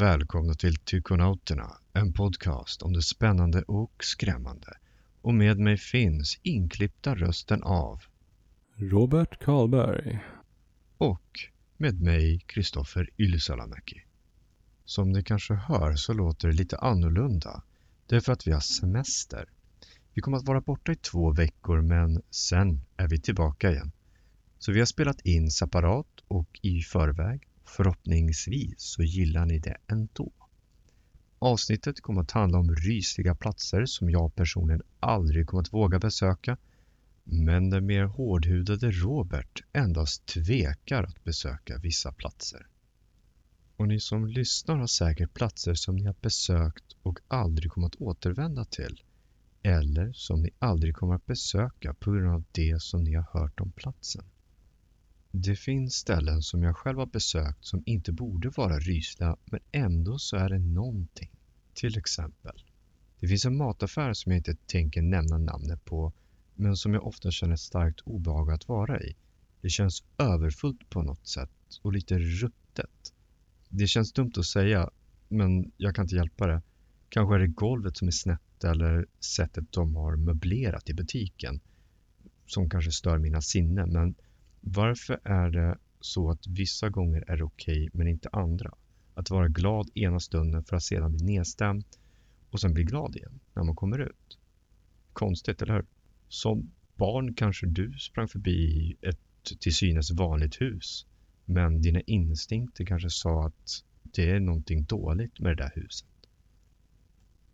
Välkomna till Tykonauterna, en podcast om det spännande och skrämmande. Och med mig finns inklippta rösten av Robert Karlberg. och med mig Kristoffer Ylsalamäki. Som ni kanske hör så låter det lite annorlunda. Det är för att vi har semester. Vi kommer att vara borta i två veckor men sen är vi tillbaka igen. Så vi har spelat in separat och i förväg. Förhoppningsvis så gillar ni det ändå. Avsnittet kommer att handla om rysliga platser som jag personligen aldrig kommer att våga besöka men den mer hårdhudade Robert endast tvekar att besöka vissa platser. Och ni som lyssnar har säkert platser som ni har besökt och aldrig kommer att återvända till. Eller som ni aldrig kommer att besöka på grund av det som ni har hört om platsen. Det finns ställen som jag själv har besökt som inte borde vara rysliga men ändå så är det någonting. Till exempel. Det finns en mataffär som jag inte tänker nämna namnet på men som jag ofta känner ett starkt obehag att vara i. Det känns överfullt på något sätt och lite ruttet. Det känns dumt att säga, men jag kan inte hjälpa det. Kanske är det golvet som är snett eller sättet de har möblerat i butiken som kanske stör mina sinnen. Men varför är det så att vissa gånger är det okej men inte andra? Att vara glad ena stunden för att sedan bli nedstämd och sen bli glad igen när man kommer ut. Konstigt, eller hur? Som barn kanske du sprang förbi ett till synes vanligt hus men dina instinkter kanske sa att det är någonting dåligt med det där huset.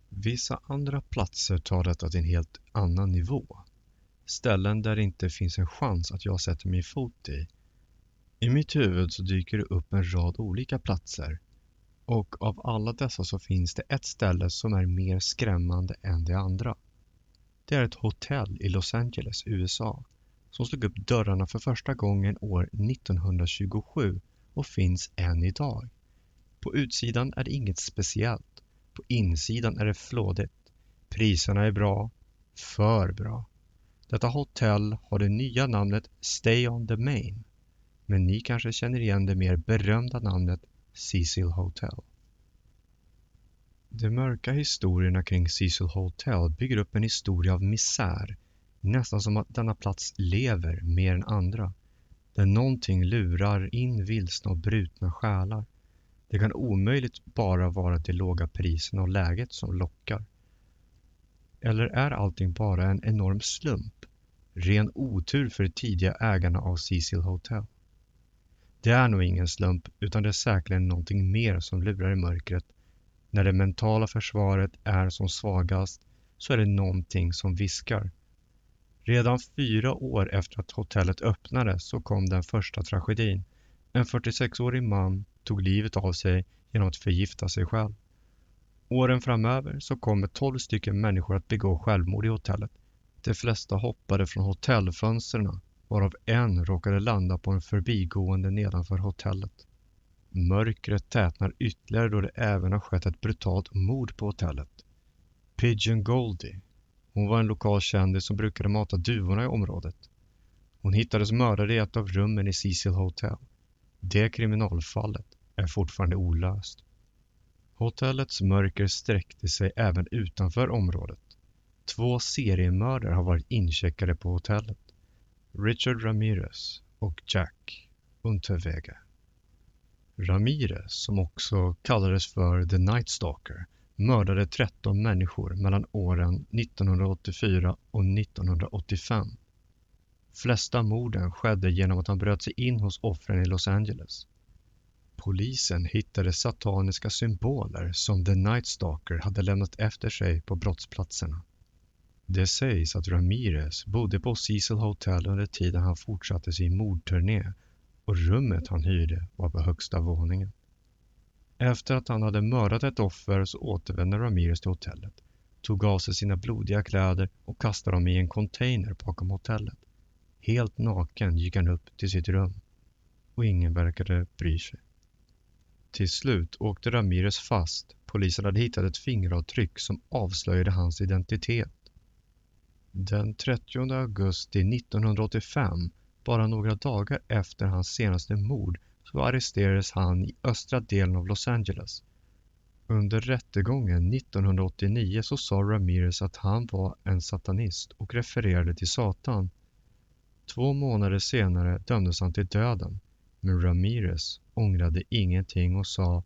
Vissa andra platser tar detta till en helt annan nivå. Ställen där det inte finns en chans att jag sätter min fot i. I mitt huvud så dyker det upp en rad olika platser och av alla dessa så finns det ett ställe som är mer skrämmande än de andra. Det är ett hotell i Los Angeles, USA som slog upp dörrarna för första gången år 1927 och finns än idag. På utsidan är det inget speciellt. På insidan är det flådigt. Priserna är bra. För bra. Detta hotell har det nya namnet Stay on the Main. Men ni kanske känner igen det mer berömda namnet Cecil Hotel. De mörka historierna kring Cecil Hotel bygger upp en historia av misär. Nästan som att denna plats lever mer än andra. Där någonting lurar in vilsna och brutna själar. Det kan omöjligt bara vara de låga priserna och läget som lockar. Eller är allting bara en enorm slump? Ren otur för de tidiga ägarna av Cecil Hotel. Det är nog ingen slump utan det är säkerligen någonting mer som lurar i mörkret. När det mentala försvaret är som svagast så är det någonting som viskar. Redan fyra år efter att hotellet öppnade så kom den första tragedin. En 46-årig man tog livet av sig genom att förgifta sig själv. Åren framöver så kommer 12 stycken människor att begå självmord i hotellet. De flesta hoppade från hotellfönstren varav en råkade landa på en förbigående nedanför hotellet. Mörkret tätnar ytterligare då det även har skett ett brutalt mord på hotellet. Pigeon Goldie. Hon var en lokal kändis som brukade mata duvorna i området. Hon hittades mördad i ett av rummen i Cecil Hotel. Det kriminalfallet är fortfarande olöst. Hotellets mörker sträckte sig även utanför området. Två seriemördare har varit incheckade på hotellet. Richard Ramirez och Jack Unterweger. Ramirez, som också kallades för The Night Stalker, mördade 13 människor mellan åren 1984 och 1985. Flesta morden skedde genom att han bröt sig in hos offren i Los Angeles. Polisen hittade sataniska symboler som The Night Stalker hade lämnat efter sig på brottsplatserna. Det sägs att Ramirez bodde på Cecil Hotel under tiden han fortsatte sin mordturné och rummet han hyrde var på högsta våningen. Efter att han hade mördat ett offer så återvände Ramirez till hotellet, tog av sig sina blodiga kläder och kastade dem i en container bakom hotellet. Helt naken gick han upp till sitt rum och ingen verkade bry sig. Till slut åkte Ramirez fast. Polisen hade hittat ett fingeravtryck som avslöjade hans identitet. Den 30 augusti 1985, bara några dagar efter hans senaste mord, så arresterades han i östra delen av Los Angeles. Under rättegången 1989 så sa Ramirez att han var en satanist och refererade till Satan. Två månader senare dömdes han till döden, men Ramirez ångrade ingenting och sa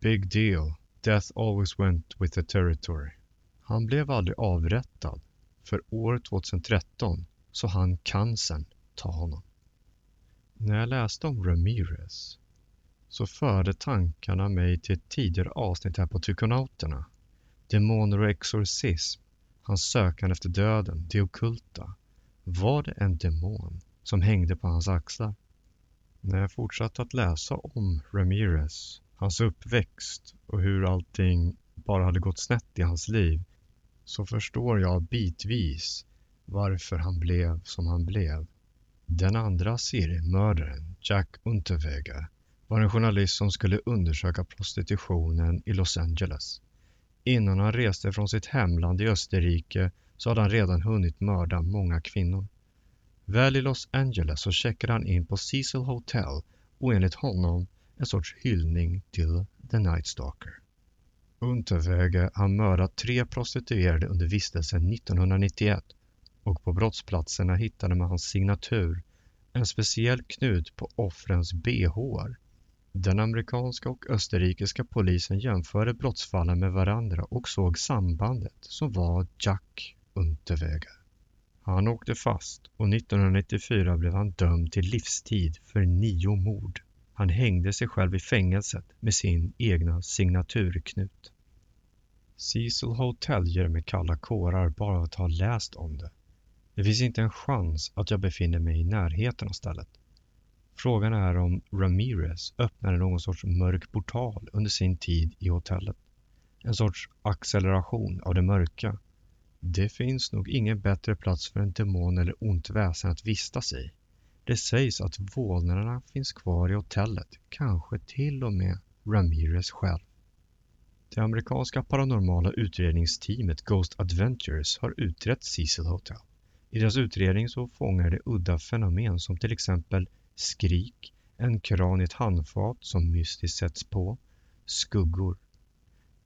“Big deal, death always went with the territory”. Han blev aldrig avrättad, för år 2013 så han cancern ta honom. När jag läste om Ramirez så förde tankarna mig till ett tidigare avsnitt här på Tykonauterna. Demoner och exorcism, hans sökande efter döden, det okulta. Var det en demon som hängde på hans axlar? När jag fortsatte att läsa om Ramirez, hans uppväxt och hur allting bara hade gått snett i hans liv så förstår jag bitvis varför han blev som han blev. Den andra seriemördaren, Jack Unterweger, var en journalist som skulle undersöka prostitutionen i Los Angeles. Innan han reste från sitt hemland i Österrike så hade han redan hunnit mörda många kvinnor. Väl i Los Angeles så checkade han in på Cecil Hotel och enligt honom en sorts hyllning till The Night Stalker. Unterweger har mördat tre prostituerade under vistelsen 1991 och på brottsplatserna hittade man hans signatur, en speciell knut på offrens bh. Den amerikanska och österrikiska polisen jämförde brottsfallen med varandra och såg sambandet som var Jack Unterweger. Han åkte fast och 1994 blev han dömd till livstid för nio mord. Han hängde sig själv i fängelset med sin egna signaturknut. Cecil Hotel ger mig kalla kårar bara att ha läst om det. Det finns inte en chans att jag befinner mig i närheten av stället. Frågan är om Ramirez öppnade någon sorts mörk portal under sin tid i hotellet. En sorts acceleration av det mörka. Det finns nog ingen bättre plats för en demon eller ont väsen att vistas i. Det sägs att vålnaderna finns kvar i hotellet, kanske till och med Ramirez själv. Det amerikanska paranormala utredningsteamet Ghost Adventures har utrett Cecil Hotel. I deras utredning så fångar de udda fenomen som till exempel skrik, en kran i ett handfat som mystiskt sätts på, skuggor.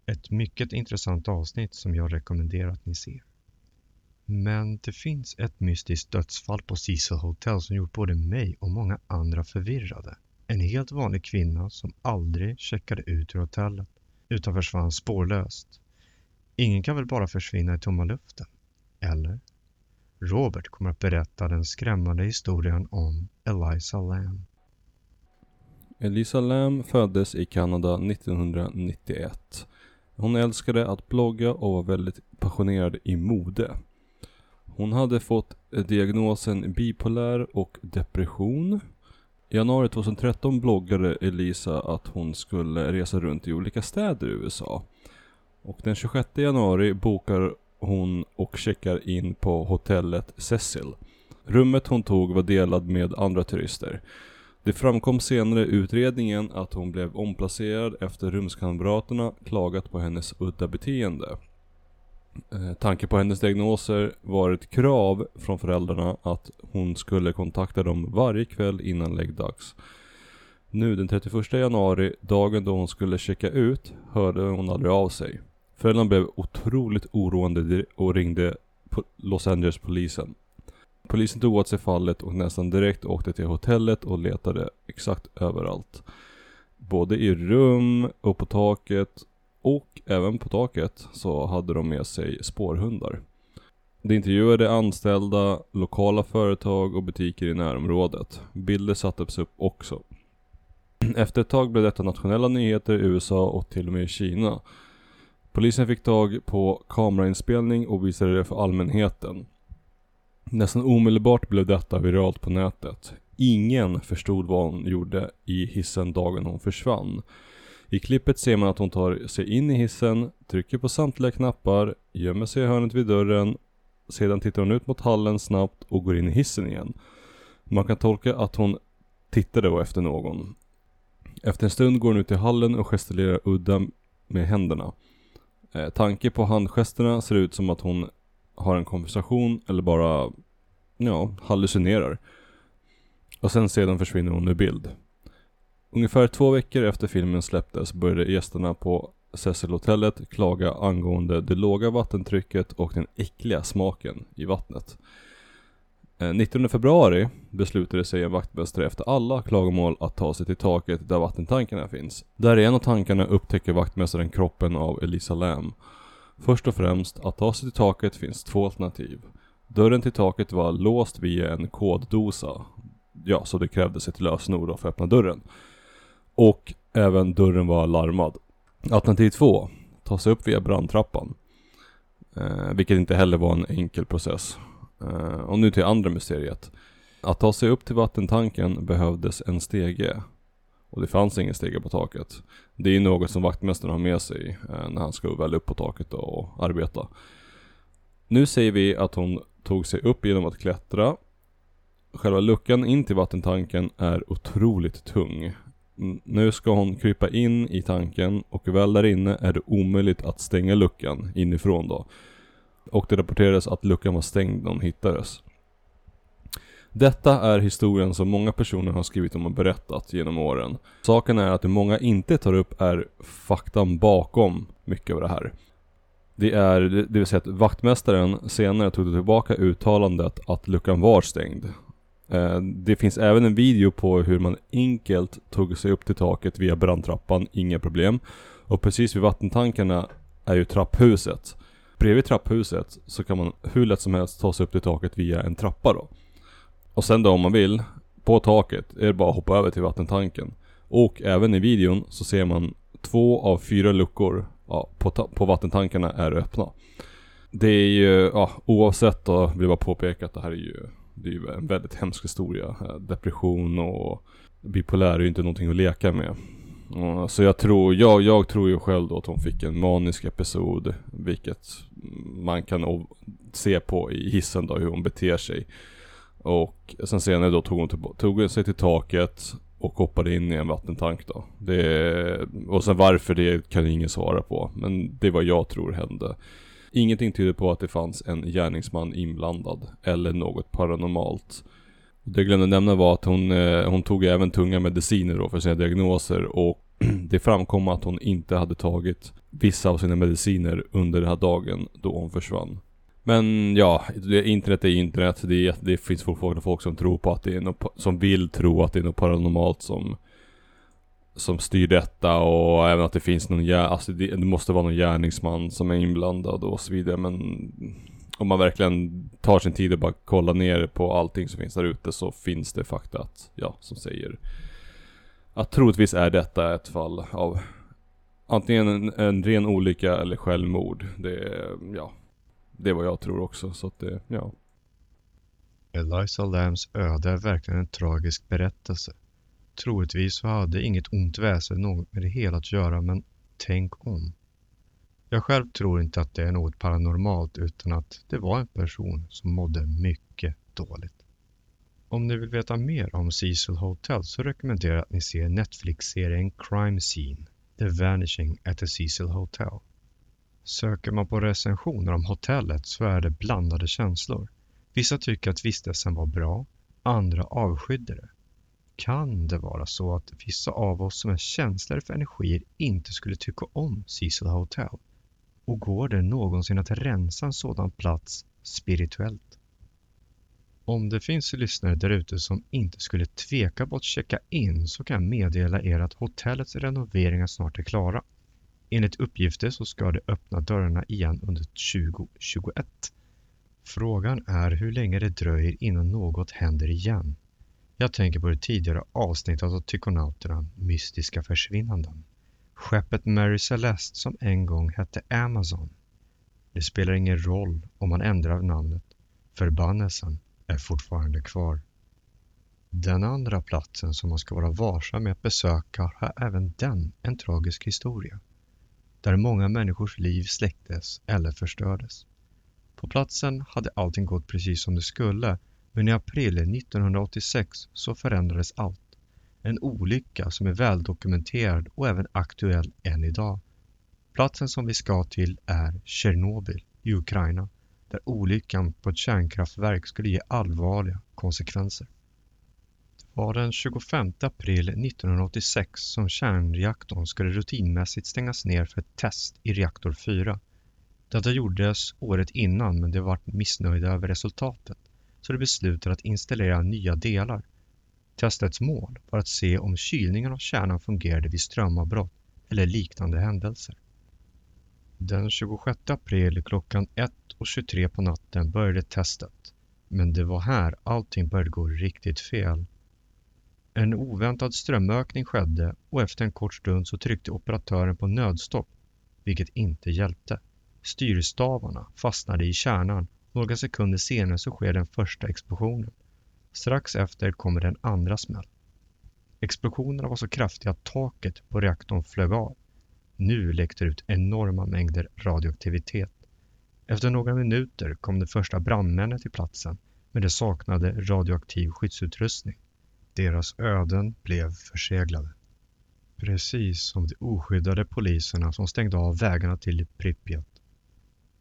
Ett mycket intressant avsnitt som jag rekommenderar att ni ser. Men det finns ett mystiskt dödsfall på Cecil Hotel som gjort både mig och många andra förvirrade. En helt vanlig kvinna som aldrig checkade ut ur hotellet utan försvann spårlöst. Ingen kan väl bara försvinna i tomma luften? Eller? Robert kommer att berätta den skrämmande historien om Eliza Lam. Elisa Lam föddes i Kanada 1991. Hon älskade att blogga och var väldigt passionerad i mode. Hon hade fått eh, diagnosen bipolär och depression. I januari 2013 bloggade Elisa att hon skulle resa runt i olika städer i USA. Och den 26 januari bokar hon och checkar in på hotellet Cecil. Rummet hon tog var delad med andra turister. Det framkom senare i utredningen att hon blev omplacerad efter rumskamraterna klagat på hennes udda beteende. Eh, tanke på hennes diagnoser var ett krav från föräldrarna att hon skulle kontakta dem varje kväll innan läggdags. Nu den 31 januari, dagen då hon skulle checka ut, hörde hon aldrig av sig. Föräldrarna blev otroligt oroande och ringde Los Angeles-polisen. Polisen tog åt sig fallet och nästan direkt åkte till hotellet och letade exakt överallt. Både i rum och på taket och även på taket så hade de med sig spårhundar. De intervjuade anställda, lokala företag och butiker i närområdet. Bilder sattes upp också. Efter ett tag blev detta nationella nyheter i USA och till och med i Kina. Polisen fick tag på kamerainspelning och visade det för allmänheten. Nästan omedelbart blev detta viralt på nätet. Ingen förstod vad hon gjorde i hissen dagen hon försvann. I klippet ser man att hon tar sig in i hissen, trycker på samtliga knappar, gömmer sig i hörnet vid dörren. Sedan tittar hon ut mot hallen snabbt och går in i hissen igen. Man kan tolka att hon tittade då efter någon. Efter en stund går hon ut i hallen och gestikulerar udda med händerna. Eh, tanke på handgesterna ser ut som att hon har en konversation eller bara, ja, hallucinerar. Och sen sedan försvinner hon ur bild. Ungefär två veckor efter filmen släpptes började gästerna på Cecil-hotellet klaga angående det låga vattentrycket och den äckliga smaken i vattnet. Eh, 19 februari beslutade sig en vaktmästare efter alla klagomål att ta sig till taket där vattentankarna finns. Där i en av tankarna upptäcker vaktmästaren kroppen av Elisa Lam. Först och främst, att ta sig till taket finns två alternativ. Dörren till taket var låst via en koddosa. Ja, så det krävdes ett lösenord för att öppna dörren. Och även dörren var larmad. Alternativ två, ta sig upp via brandtrappan. Eh, vilket inte heller var en enkel process. Eh, och nu till andra mysteriet. Att ta sig upp till vattentanken behövdes en stege. Och det fanns ingen stege på taket. Det är något som vaktmästaren har med sig eh, när han ska väl upp på taket och arbeta. Nu säger vi att hon tog sig upp genom att klättra. Själva luckan in till vattentanken är otroligt tung. Nu ska hon krypa in i tanken och väl där inne är det omöjligt att stänga luckan inifrån då. Och det rapporterades att luckan var stängd när hon hittades. Detta är historien som många personer har skrivit om och berättat genom åren. Saken är att det många inte tar upp är faktan bakom mycket av det här. Det är, det vill säga att vaktmästaren senare tog tillbaka uttalandet att luckan var stängd. Eh, det finns även en video på hur man enkelt tog sig upp till taket via brandtrappan, inga problem. Och precis vid vattentankarna är ju trapphuset. Bredvid trapphuset så kan man hur lätt som helst ta sig upp till taket via en trappa då. Och sen då om man vill, på taket är det bara att hoppa över till vattentanken. Och även i videon så ser man två av fyra luckor ja, på, på vattentankarna är öppna. Det är ju, ja, oavsett då vill jag bara påpeka att det här är ju, det är ju en väldigt hemsk historia. Eh, depression och bipolär är ju inte någonting att leka med. Eh, så jag tror, jag, jag tror ju själv då att hon fick en manisk episod, vilket man kan se på i hissen då hur hon beter sig. Och sen senare då tog hon, till, tog sig till taket och hoppade in i en vattentank då. Det, och sen varför det kan ingen svara på. Men det är vad jag tror hände. Ingenting tyder på att det fanns en gärningsman inblandad. Eller något paranormalt. Det jag glömde nämna var att hon, eh, hon tog även tunga mediciner då för sina diagnoser och det framkom att hon inte hade tagit vissa av sina mediciner under den här dagen då hon försvann. Men ja, internet är internet. Det, det finns fortfarande folk som tror på att det är något, som vill tro att det är något paranormalt som som styr detta och även att det finns någon, alltså det, det måste vara någon gärningsman som är inblandad och så vidare men om man verkligen tar sin tid och bara kollar ner på allting som finns där ute så finns det fakta att, ja, som säger att troligtvis är detta ett fall av antingen en, en ren olycka eller självmord. Det är, ja, det är vad jag tror också så att det, ja. Eliza Lambs öde är verkligen en tragisk berättelse. Troligtvis så hade inget ont väsen något med det hela att göra men tänk om. Jag själv tror inte att det är något paranormalt utan att det var en person som mådde mycket dåligt. Om ni vill veta mer om Cecil Hotel så rekommenderar jag att ni ser Netflix-serien Crime Scene, The Vanishing at the Cecil Hotel. Söker man på recensioner om hotellet så är det blandade känslor. Vissa tycker att vistelsen var bra, andra avskydde det. Kan det vara så att vissa av oss som är känsligare för energier inte skulle tycka om Cecil Hotel? Och går det någonsin att rensa en sådan plats spirituellt? Om det finns lyssnare därute som inte skulle tveka på att checka in så kan jag meddela er att hotellets renoveringar snart är klara. Enligt uppgifter så ska de öppna dörrarna igen under 2021. Frågan är hur länge det dröjer innan något händer igen. Jag tänker på det tidigare avsnittet av Tykonauterna, Mystiska försvinnanden. Skeppet Mary Celeste som en gång hette Amazon. Det spelar ingen roll om man ändrar namnet. Förbannelsen är fortfarande kvar. Den andra platsen som man ska vara varsam med att besöka har även den en tragisk historia. Där många människors liv släcktes eller förstördes. På platsen hade allting gått precis som det skulle men i april 1986 så förändrades allt. En olycka som är väldokumenterad och även aktuell än idag. Platsen som vi ska till är Tjernobyl i Ukraina där olyckan på ett kärnkraftverk skulle ge allvarliga konsekvenser. Det var den 25 april 1986 som kärnreaktorn skulle rutinmässigt stängas ner för ett test i reaktor 4. Detta gjordes året innan men de var missnöjda över resultatet så de beslutade att installera nya delar. Testets mål var att se om kylningen av kärnan fungerade vid strömavbrott eller liknande händelser. Den 26 april klockan 1.23 på natten började testet. Men det var här allting började gå riktigt fel. En oväntad strömökning skedde och efter en kort stund så tryckte operatören på nödstopp, vilket inte hjälpte. Styrstavarna fastnade i kärnan några sekunder senare så sker den första explosionen. Strax efter kommer den andra smällen. Explosionerna var så kraftiga att taket på reaktorn flög av. Nu läckte ut enorma mängder radioaktivitet. Efter några minuter kom de första brandmännen till platsen, men de saknade radioaktiv skyddsutrustning. Deras öden blev förseglade. Precis som de oskyddade poliserna som stängde av vägarna till Pripyat.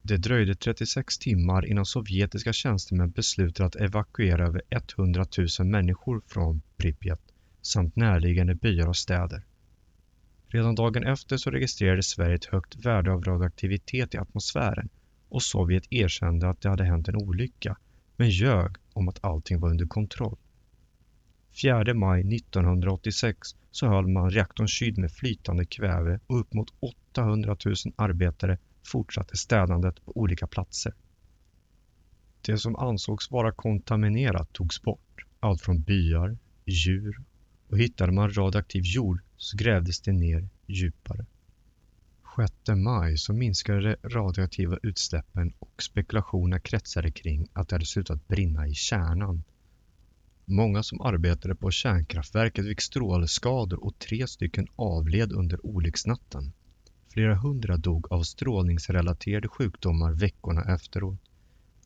Det dröjde 36 timmar innan sovjetiska tjänstemän beslutade att evakuera över 100 000 människor från Pripyat samt närliggande byar och städer. Redan dagen efter så registrerade Sverige ett högt värde av radioaktivitet i atmosfären och Sovjet erkände att det hade hänt en olycka men ljög om att allting var under kontroll. 4 maj 1986 så höll man reaktorn kyld med flytande kväve och upp mot 800 000 arbetare fortsatte städandet på olika platser. Det som ansågs vara kontaminerat togs bort, allt från byar, djur och hittade man radioaktiv jord så grävdes det ner djupare. 6 maj så minskade de radioaktiva utsläppen och spekulationer kretsade kring att det hade slutat brinna i kärnan. Många som arbetade på kärnkraftverket fick strålskador och tre stycken avled under olycksnatten. Flera hundra dog av strålningsrelaterade sjukdomar veckorna efteråt.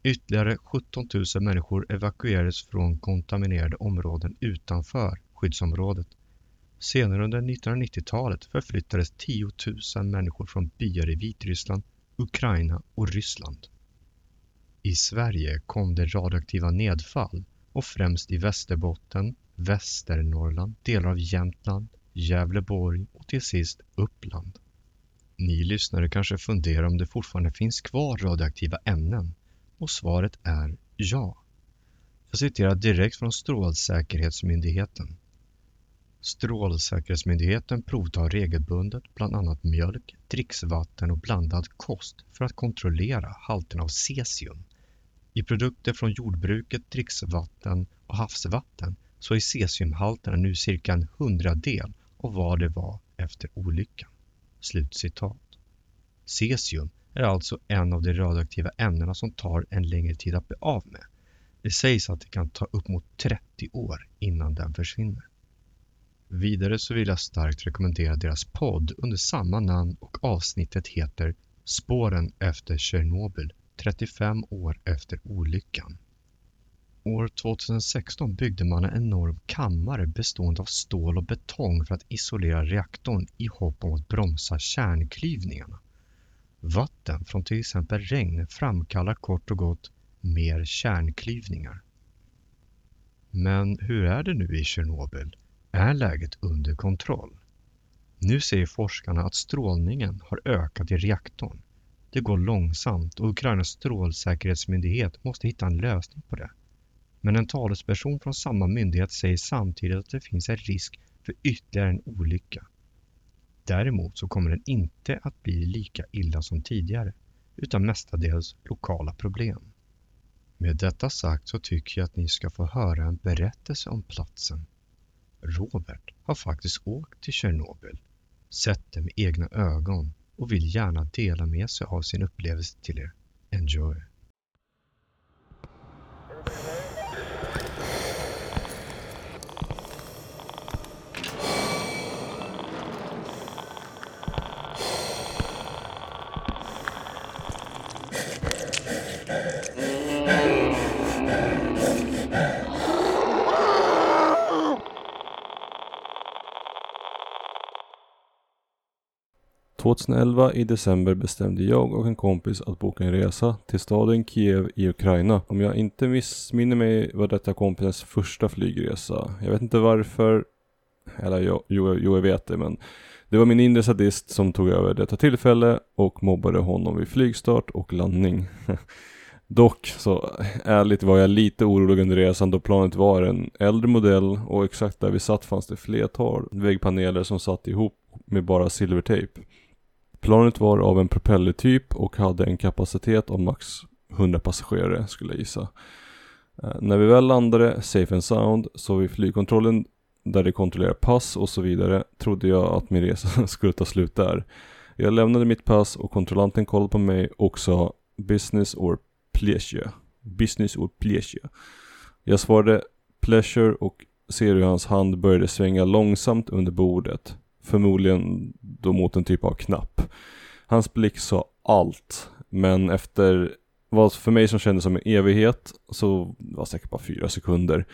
Ytterligare 17 000 människor evakuerades från kontaminerade områden utanför skyddsområdet. Senare under 1990-talet förflyttades 10 000 människor från byar i Vitryssland, Ukraina och Ryssland. I Sverige kom det radioaktiva nedfall och främst i Västerbotten, Västernorrland, delar av Jämtland, Gävleborg och till sist Uppland. Ni lyssnare kanske funderar om det fortfarande finns kvar radioaktiva ämnen och svaret är ja. Jag citerar direkt från Strålsäkerhetsmyndigheten. Strålsäkerhetsmyndigheten provtar regelbundet bland annat mjölk, dricksvatten och blandad kost för att kontrollera halten av cesium. I produkter från jordbruket, dricksvatten och havsvatten så är cesiumhalterna nu cirka en hundradel av vad det var efter olyckan. Slutcitat. Cesium är alltså en av de radioaktiva ämnena som tar en längre tid att bli av med. Det sägs att det kan ta upp mot 30 år innan den försvinner. Vidare så vill jag starkt rekommendera deras podd under samma namn och avsnittet heter Spåren efter Tjernobyl 35 år efter olyckan. År 2016 byggde man en enorm kammare bestående av stål och betong för att isolera reaktorn i hopp om att bromsa kärnklyvningarna. Vatten från till exempel regn framkallar kort och gott mer kärnklyvningar. Men hur är det nu i Tjernobyl? Är läget under kontroll? Nu säger forskarna att strålningen har ökat i reaktorn. Det går långsamt och Ukrainas strålsäkerhetsmyndighet måste hitta en lösning på det. Men en talesperson från samma myndighet säger samtidigt att det finns en risk för ytterligare en olycka. Däremot så kommer den inte att bli lika illa som tidigare utan mestadels lokala problem. Med detta sagt så tycker jag att ni ska få höra en berättelse om platsen. Robert har faktiskt åkt till Tjernobyl, sett det med egna ögon och vill gärna dela med sig av sin upplevelse till er. Enjoy! 2011 i december bestämde jag och en kompis att boka en resa till staden Kiev i Ukraina. Om jag inte missminner mig var detta kompisens första flygresa. Jag vet inte varför, eller jo, jo, jo jag vet det men det var min inre sadist som tog över detta tillfälle och mobbade honom vid flygstart och landning. Dock så ärligt var jag lite orolig under resan då planet var en äldre modell och exakt där vi satt fanns det flertal väggpaneler som satt ihop med bara silvertejp. Planet var av en propellertyp och hade en kapacitet av max 100 passagerare skulle jag gissa. Eh, när vi väl landade safe and sound så vid flygkontrollen där de kontrollerar pass och så vidare trodde jag att min resa skulle ta slut där. Jag lämnade mitt pass och kontrollanten kollade på mig och sa business or pleasure. Business or pleasure. Jag svarade pleasure och ser hur hans hand började svänga långsamt under bordet. Förmodligen då mot en typ av knapp. Hans blick sa allt, men efter vad för mig som kändes som en evighet så var säkert bara fyra sekunder.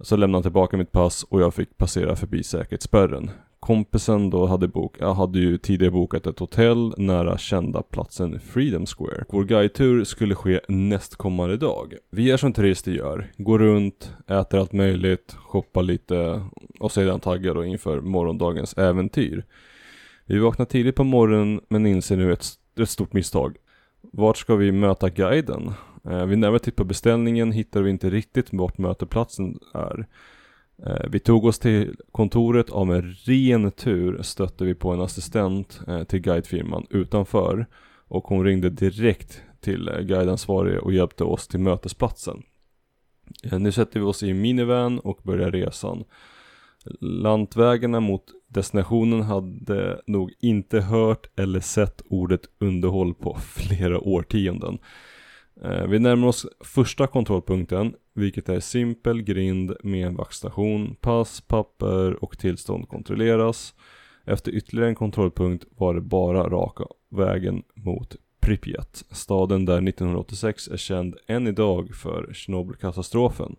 Så lämnade han tillbaka mitt pass och jag fick passera förbi säkerhetsspärren. Kompisen då hade bok, hade ju tidigare bokat ett hotell nära kända platsen Freedom Square. Vår guidetur skulle ske nästkommande dag. Vi gör som turister gör, går runt, äter allt möjligt, shoppar lite och sedan taggar då inför morgondagens äventyr. Vi vaknar tidigt på morgonen men inser nu ett, ett stort misstag. Vart ska vi möta guiden? Eh, vid närmare titt på beställningen hittar vi inte riktigt vart möteplatsen är. Eh, vi tog oss till kontoret, av en ren tur stötte vi på en assistent eh, till guidefirman utanför och hon ringde direkt till eh, guideansvarige och hjälpte oss till mötesplatsen. Nu sätter vi oss i minivan och börjar resan. Lantvägarna mot destinationen hade nog inte hört eller sett ordet underhåll på flera årtionden. Eh, vi närmar oss första kontrollpunkten, vilket är simpel grind med en vaktstation, Pass, papper och tillstånd kontrolleras. Efter ytterligare en kontrollpunkt var det bara raka vägen mot Pripyat, staden där 1986 är känd än idag för Tjernobylkatastrofen.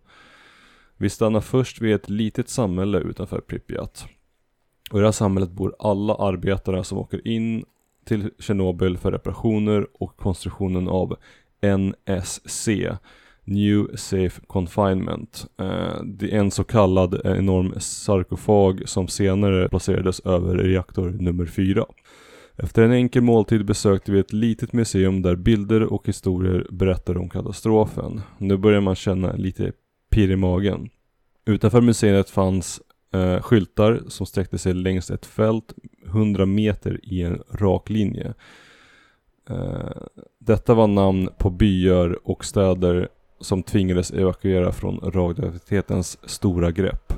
Vi stannar först vid ett litet samhälle utanför Pripyat. Och i det här samhället bor alla arbetare som åker in till Tjernobyl för reparationer och konstruktionen av NSC New Safe Confinement. Eh, det är en så kallad eh, enorm sarkofag som senare placerades över reaktor nummer 4. Efter en enkel måltid besökte vi ett litet museum där bilder och historier berättar om katastrofen. Nu börjar man känna lite pirr i magen. Utanför museet fanns eh, skyltar som sträckte sig längs ett fält 100 meter i en rak linje. Eh, detta var namn på byar och städer som tvingades evakuera från radioaktivitetens stora grepp.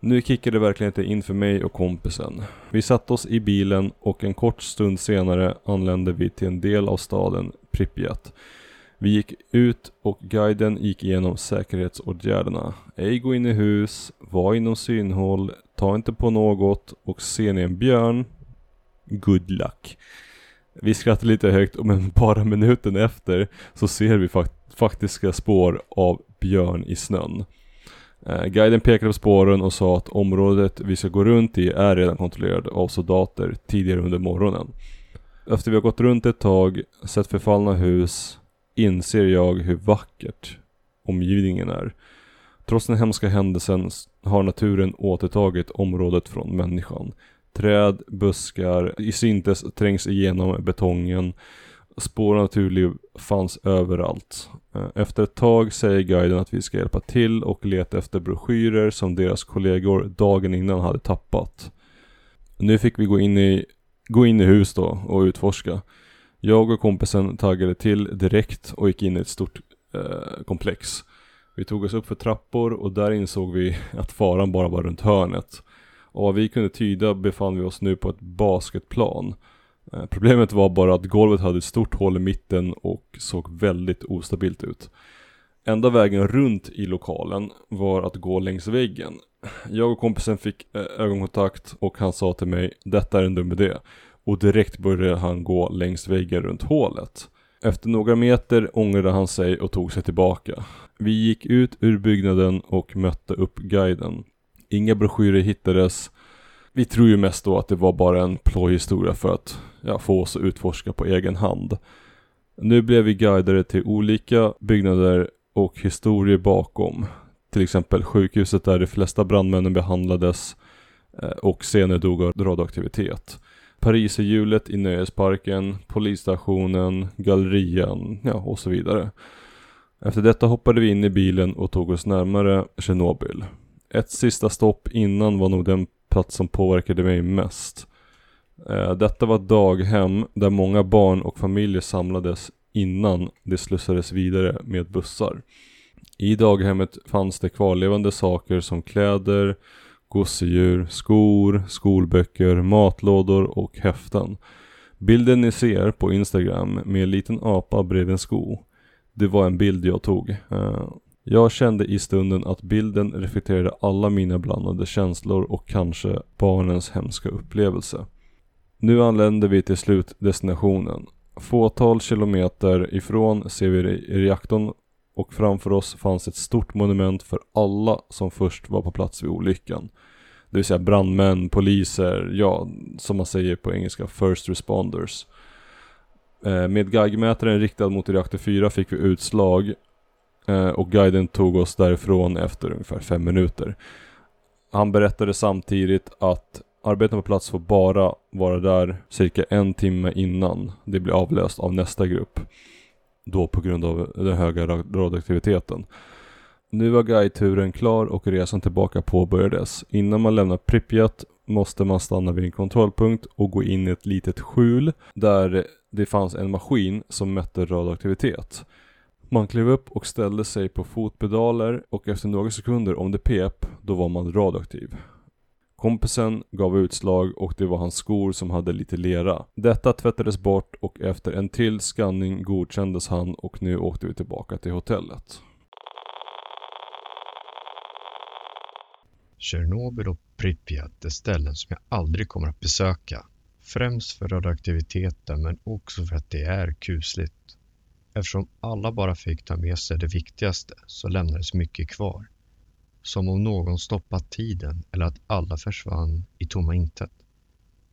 Nu kickade det verkligen inte in för mig och kompisen. Vi satte oss i bilen och en kort stund senare anlände vi till en del av staden Pripyat. Vi gick ut och guiden gick igenom säkerhetsåtgärderna. Ej gå in i hus, var inom synhåll, ta inte på något och ser ni en björn, good luck. Vi skrattade lite högt men bara minuten efter så ser vi fakt faktiska spår av björn i snön. Eh, guiden pekade på spåren och sa att området vi ska gå runt i är redan kontrollerat av soldater tidigare under morgonen. Efter vi har gått runt ett tag, sett förfallna hus, inser jag hur vackert omgivningen är. Trots den hemska händelsen har naturen återtagit området från människan. Träd, buskar, i syntes trängs igenom betongen. Spår av naturliv fanns överallt. Eh, efter ett tag säger guiden att vi ska hjälpa till och leta efter broschyrer som deras kollegor dagen innan hade tappat. Nu fick vi gå in i, gå in i hus då och utforska. Jag och kompisen taggade till direkt och gick in i ett stort eh, komplex. Vi tog oss upp för trappor och där insåg vi att faran bara var runt hörnet. Och vad vi kunde tyda befann vi oss nu på ett basketplan. Eh, problemet var bara att golvet hade ett stort hål i mitten och såg väldigt ostabilt ut. Enda vägen runt i lokalen var att gå längs väggen. Jag och kompisen fick eh, ögonkontakt och han sa till mig Detta är en dum idé. Och direkt började han gå längs väggen runt hålet. Efter några meter ångrade han sig och tog sig tillbaka. Vi gick ut ur byggnaden och mötte upp guiden. Inga broschyrer hittades. Vi tror ju mest då att det var bara en plojhistoria för att ja, få oss att utforska på egen hand. Nu blev vi guidade till olika byggnader och historier bakom. Till exempel sjukhuset där de flesta brandmännen behandlades eh, och senare dog av radioaktivitet. Pariserhjulet i nöjesparken, polisstationen, gallerian, ja och så vidare. Efter detta hoppade vi in i bilen och tog oss närmare Tjernobyl. Ett sista stopp innan var nog den plats som påverkade mig mest. Eh, detta var ett daghem där många barn och familjer samlades innan de slussades vidare med bussar. I daghemmet fanns det kvarlevande saker som kläder, gosedjur, skor, skolböcker, matlådor och häften. Bilden ni ser på Instagram med en liten apa bredvid en sko, det var en bild jag tog. Eh, jag kände i stunden att bilden reflekterade alla mina blandade känslor och kanske barnens hemska upplevelse. Nu anländer vi till slutdestinationen. Fåtal kilometer ifrån ser vi reaktorn och framför oss fanns ett stort monument för alla som först var på plats vid olyckan. Det vill säga brandmän, poliser, ja, som man säger på engelska, first responders. Eh, med Geigermätaren riktad mot reaktor 4 fick vi utslag Eh, och guiden tog oss därifrån efter ungefär fem minuter. Han berättade samtidigt att arbetarna på plats får bara vara där cirka en timme innan det blir avlöst av nästa grupp. Då på grund av den höga radioaktiviteten. Nu var guideturen klar och resan tillbaka påbörjades. Innan man lämnar Pripyat måste man stanna vid en kontrollpunkt och gå in i ett litet skjul där det fanns en maskin som mätte radioaktivitet. Man klev upp och ställde sig på fotpedaler och efter några sekunder om det pep, då var man radioaktiv. Kompisen gav utslag och det var hans skor som hade lite lera. Detta tvättades bort och efter en till skanning godkändes han och nu åkte vi tillbaka till hotellet. Tjernobyl och Pripyat är ställen som jag aldrig kommer att besöka. Främst för radioaktiviteten men också för att det är kusligt. Eftersom alla bara fick ta med sig det viktigaste så lämnades mycket kvar. Som om någon stoppat tiden eller att alla försvann i tomma intet.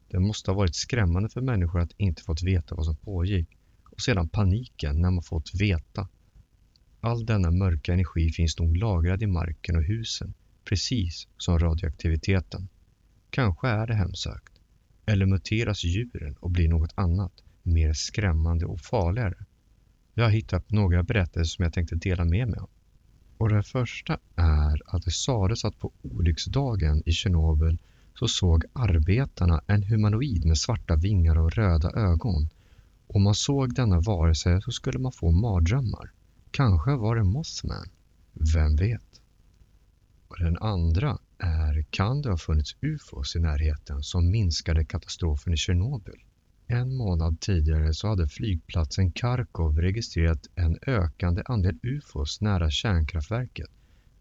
Det måste ha varit skrämmande för människor att inte fått veta vad som pågick och sedan paniken när man fått veta. All denna mörka energi finns nog lagrad i marken och husen precis som radioaktiviteten. Kanske är det hemsökt. Eller muteras djuren och blir något annat, mer skrämmande och farligare. Jag har hittat några berättelser som jag tänkte dela med mig av. Och den första är att det sades att på olycksdagen i Tjernobyl så såg arbetarna en humanoid med svarta vingar och röda ögon. Om man såg denna varelse så skulle man få mardrömmar. Kanske var det Mothman. Vem vet? Och den andra är, kan det ha funnits ufos i närheten som minskade katastrofen i Tjernobyl? En månad tidigare så hade flygplatsen Kharkov registrerat en ökande andel ufos nära kärnkraftverket.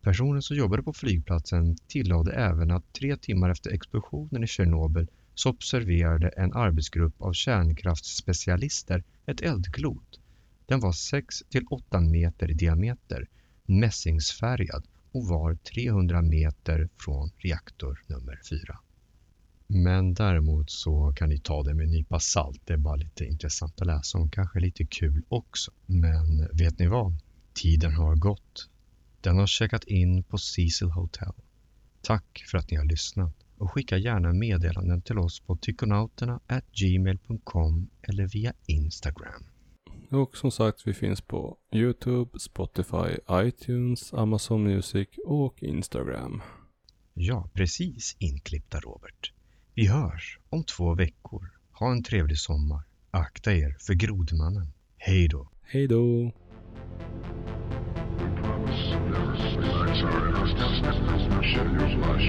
Personen som jobbade på flygplatsen tillade även att tre timmar efter explosionen i Tjernobyl så observerade en arbetsgrupp av kärnkraftsspecialister ett eldklot. Den var 6 8 meter i diameter, mässingsfärgad och var 300 meter från reaktor nummer 4. Men däremot så kan ni ta det med en nypa salt. Det är bara lite intressant att läsa om, kanske lite kul också. Men vet ni vad? Tiden har gått. Den har checkat in på Cecil Hotel. Tack för att ni har lyssnat och skicka gärna meddelanden till oss på gmail.com eller via Instagram. Och som sagt, vi finns på Youtube, Spotify, iTunes, Amazon Music och Instagram. Ja, precis inklippta Robert. Vi hörs om två veckor. Ha en trevlig sommar. Akta er för grodmannen. Hej då. Hej då. Show you flash,